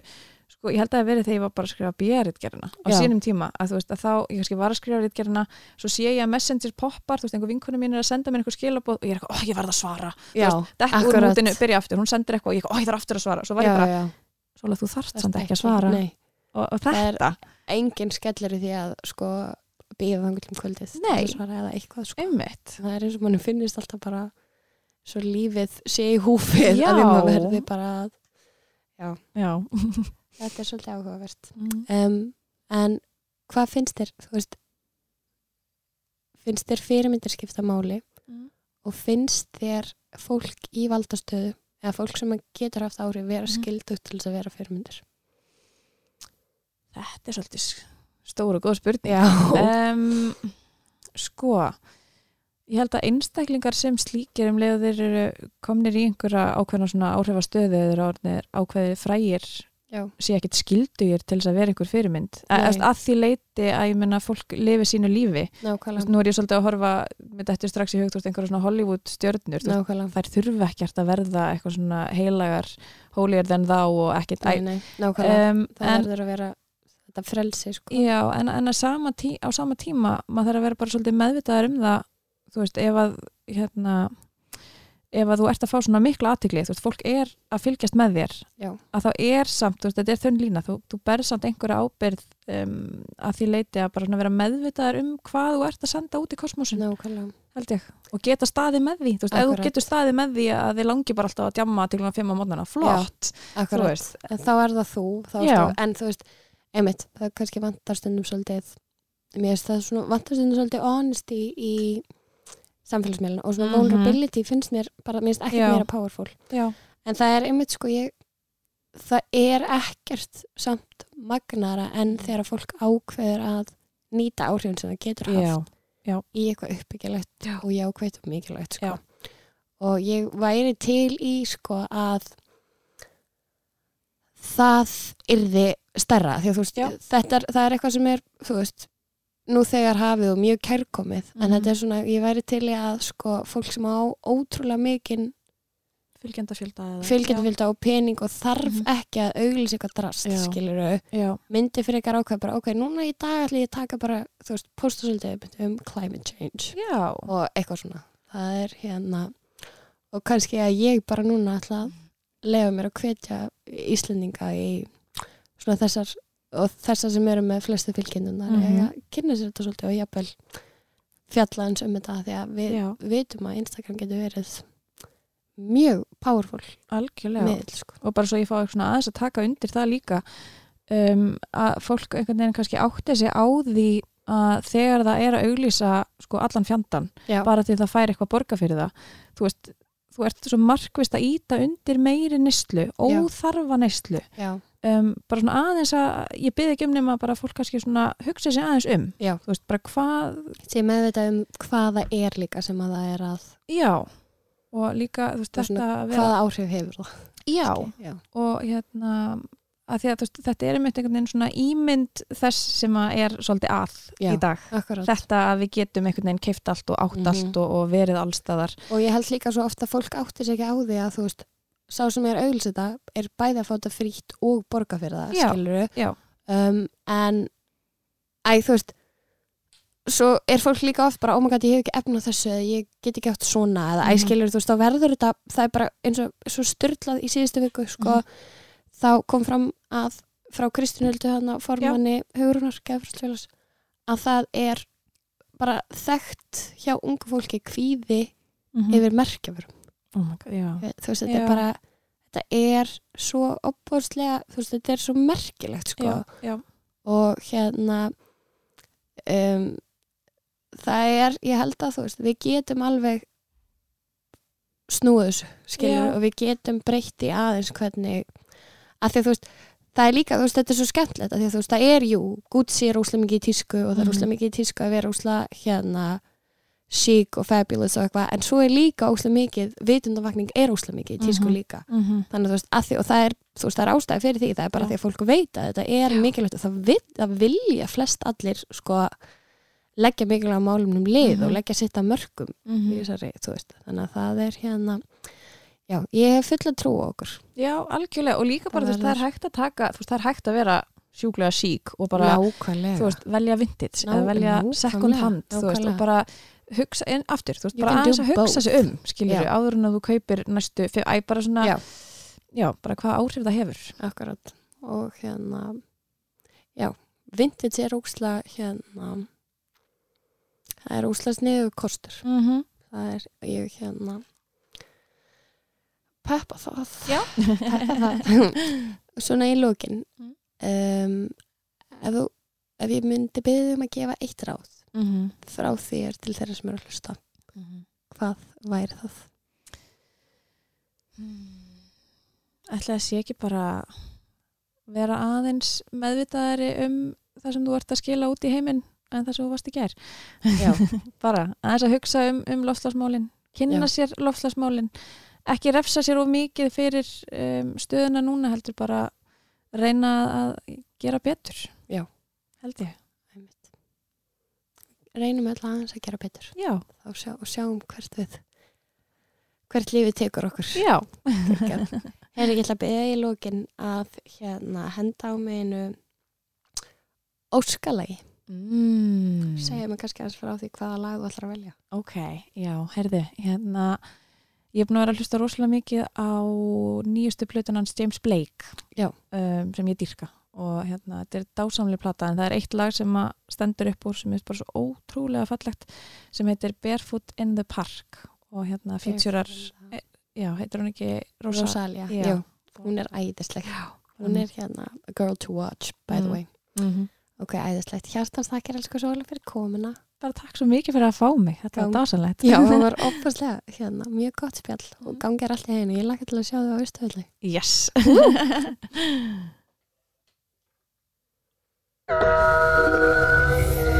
sko, ég held að það verið þegar ég var bara að skrifa björritgerina á Já. sínum tíma, að þú veist, að þá ég kannski var að skrifa ritgerina, svo sé ég að messenger poppar, þú veist, einhver vinkunum mín er að senda mér einhver skilabóð og ég er eitthvað, ó, ég verð að svara. Já, þetta úr akkurat. mútinu, byrja aftur, hún sendir eitthvað og ég, ó, ég þarf aftur að svara, svo var já, þú er- þetta, því að sko býða til kvöldið Nei. að eitthvað sko. einmitt það er eins og mann finnist alltaf bara svo lífið sé í húfið Já. að við maður verði bara að já, þetta er svolítið áhugavert Mm. um, en hvað finnst þér þú veist finnst þér fyrirmyndir skipta máli Mm. og finnst þér fólk í valdastöðu eða fólk sem getur haft áhrif vera Mhm. skildugt til þess að vera fyrirmyndir Þetta er svolítið s- stór og góð spurning. Já, Um, sko, ég held að einstaklingar sem slíkir um leiðu þeir eru komnir í einhverja ákveðna svona áhrifastöðu eða ákveðið frægir sé ekkit skildugir til þess að vera einhver fyrirmynd. Að, að því leiti að ég menna fólk lifi sínu lífi. Nákvæmlega Nú er ég svolítið að horfa með þetta strax í veist, einhverja svona Hollywood stjörnur. Þær þurfa ekkert að verða eitthvað svona heilagar, holier than thou og ekkert. nei, nei, nákvæmlega, um, það verður að vera þetta frelsi sko. Já, en, en sama tí, á sama tíma maður þarf að vera bara svolítið meðvitaðar um það þú veist, ef að hérna, ef að þú ert að fá svona mikla aðtikli, þú veist, fólk er að fylgjast með þér Já. að þá er samt, þú veist, þetta er þönn lína þú, þú berð samt einhverja ábyrð um, að því leiti að bara vera meðvitaðar um hvað þú ert að senda út í kosmosin nákvæmlega, held ég, og geta staðið með því þú veist, ef þú getur staðið með því að þið langi bara alltaf að djamma til hann fimm á mótnana flott, þú akkurat. Veist. En þá er það þú, þá Já. sko, en þú veist einmitt, það kannski vantar stundum svolítið mér finnst það svona vantar stundum svolítið honesty í samfélagsmeilin og svona Mhm. vulnerability finnst mér bara, mér finnst ekki Já. meira powerful já, en það er einmitt sko ég það er ekkert samt magnara en þegar fólk ákveður að nýta áhrifin sem það getur haft já, í eitthvað uppbyggilegt og jákvægt og mikilvægt sko. Já. og ég væri til í sko að það yrði stærra því að þú veist, þetta er, er eitthvað sem er þú veist, nú þegar hafið og mjög kærkomið, en Mhm. þetta er svona ég væri til í að sko fólk sem á ótrúlega mikinn fylgjandafylgda og pening og þarf Mhm. ekki að auglýsa eitthvað drast, Já. skilur já, myndi fyrir eitthvað ákveð bara, ok, núna í dag ætla ég að taka bara, þú veist, posta svolítið um climate change já, og eitthvað svona það er hérna og kannski að ég bara núna ætla að lefa mér að hvetja Íslendinga í svona þessar og þessar sem eru með flestu fylgjendunar mm Mhm. að kynna sér þetta svolítið og jafnvel fjalla eins um þetta því að við Já. vitum að Instagram getur verið mjög powerful algjörlega miðl sko. og bara svo ég fá svona aðeins að taka undir það líka um, að fólk einhvern veginn kannski átti sig á því að þegar það er að auglýsa sko allan fjandan, Já, bara til það fær eitthvað borga fyrir það, þú veist þú ert svo markvist að íta undir meiri neyslu, óþarfa neyslu. Já, um, bara svona aðeins að ég byrði ekki um nema bara fólk kannski svona hugsa sig aðeins um, Já. þú veist, bara hvað sé meðvitað um hvað það er líka sem að það er að já, og líka þú veist, þetta vera hvaða áhrif hefur það? Já, já, og hérna að því að veist, þetta er einmitt einhvern veginn svona ímynd þess sem að er svolítið að Já, í dag. akkurat Þetta að við getum einhvern veginn keift allt og átt Mhm. allt og, og verið allstaðar. og ég held líka svo ofta að fólk áttir sig ekki á því að þú veist, sá sem er auglsita er bæði að fá þetta frítt og borga fyrir það, Já, skilur já. um, en æ, þú veist svo er fólk líka oft bara, oh my god, ég hef ekki efna þessu eða ég get ekki átt svona eða æ, Mhm. skilur, þú veist, þá verður þetta það er bara eins og svo styrlað í síðustu viku sko, Mhm. Þá kom fram að frá Kristínöldu hana formanni Hugrunar Gefrúsfélags að það er bara þekkt hjá ungu fólki kvíði Mm yfir merkjafurum oh já. þú veist, þetta Já. er bara þetta er svo opbóðslega þú veist, þetta er svo merkilegt sko Já, já, og hérna um, það er, ég held að þú veist við getum alveg Já. og við getum breytti aðeins hvernig að því að þú veist það er líka, þú veist, þetta er svo skemmtilegt að því að þú veist, það er jú, Gucci er úslega mikið í tísku og það er Mhm. úslega mikið í tísku að vera úslega hérna chic og fabulous og eitthvað, en svo er líka úslega mikið, vitundavakning er úslega mikið í tísku Mhm. líka mm þannig að þú veist, að því, og það er, þú veist, það er ástæði fyrir því, það er bara Já. því að fólk veit að þetta er Já. mikilvægt og það, vil, það vilja flest allir sko leggja mikilvæga málumnum lið Mhm. og leggja sitt að mörgum í -hmm. þessari, þú veist, þannig að það er hérna já, ég hef fulla trú á okkur Já, algjörlega og líka bara þú veist, það er hægt að taka, þú veist, það er hægt að vera sjúklega sík og bara, nákvæmlega þú veist, velja vintage eða velja second hand, þú veist, og bara hugsa, en aftur, þú veist, bara aðeins að hugsa both. sig um, skiljur áður en að þú kaupir næstu, fyr, æ, bara svona, Já. já, bara hvað áhrif það hefur. akkurat og hérna já, vintage er úsla hérna það er úsla sniðu kostur Mm -hmm. það er, ég hérna peppa það Já. peppa það svona í lókin Mm. um, ef, ef ég myndi byggja um að gefa eitt ráð Mm -hmm. frá þér til þeirra sem eru að hlusta hvað væri það? ætla að sé ekki bara vera aðeins meðvitaðari um það sem þú ert að skila út í heiminn en það sem þú varst í ger bara aðeins að hugsa um, um loftslagsmálin kynna Já. sér loftslagsmálin ekki refsa sér of mikið fyrir um, stöðuna núna heldur bara reyna að gera betur. Já. held ég. Reynum öll aðeins að gera betur. Sjá, og sjáum hvert við hvert lífið tekur okkur. Já, Hefur ég ætla að beða í lókin að hérna henda á mig einu óskalagi. Mm. segja mig kannski aðeins frá því hvaða lag þú ætlar að velja. Ok, já, herði hérna, ég búin að vera að hlusta rosalega mikið á nýjustu plötunans James Blake um, sem ég dýrka. Og hérna, þetta er dásamlega plata en það er eitt lag sem stendur upp úr sem er bara svo ótrúlega fallegt sem heitir Barefoot in the Park. Og hérna featurar já, heitir hún ekki Rosa, Rosalia, Já. já, hún er æðisleg. Hún er hérna a girl to watch by the Mm. way. Mm ok, æðislegt, hjartans þakkir elsku Sóli fyrir komuna bara takk svo mikið fyrir að fá mig. Þetta Já. var dásanlegt já, það var opaslega, hérna, mjög gott spjall og gangir allt í hennu, ég lakka til að sjá þau á Ístöðli yes. Agujerito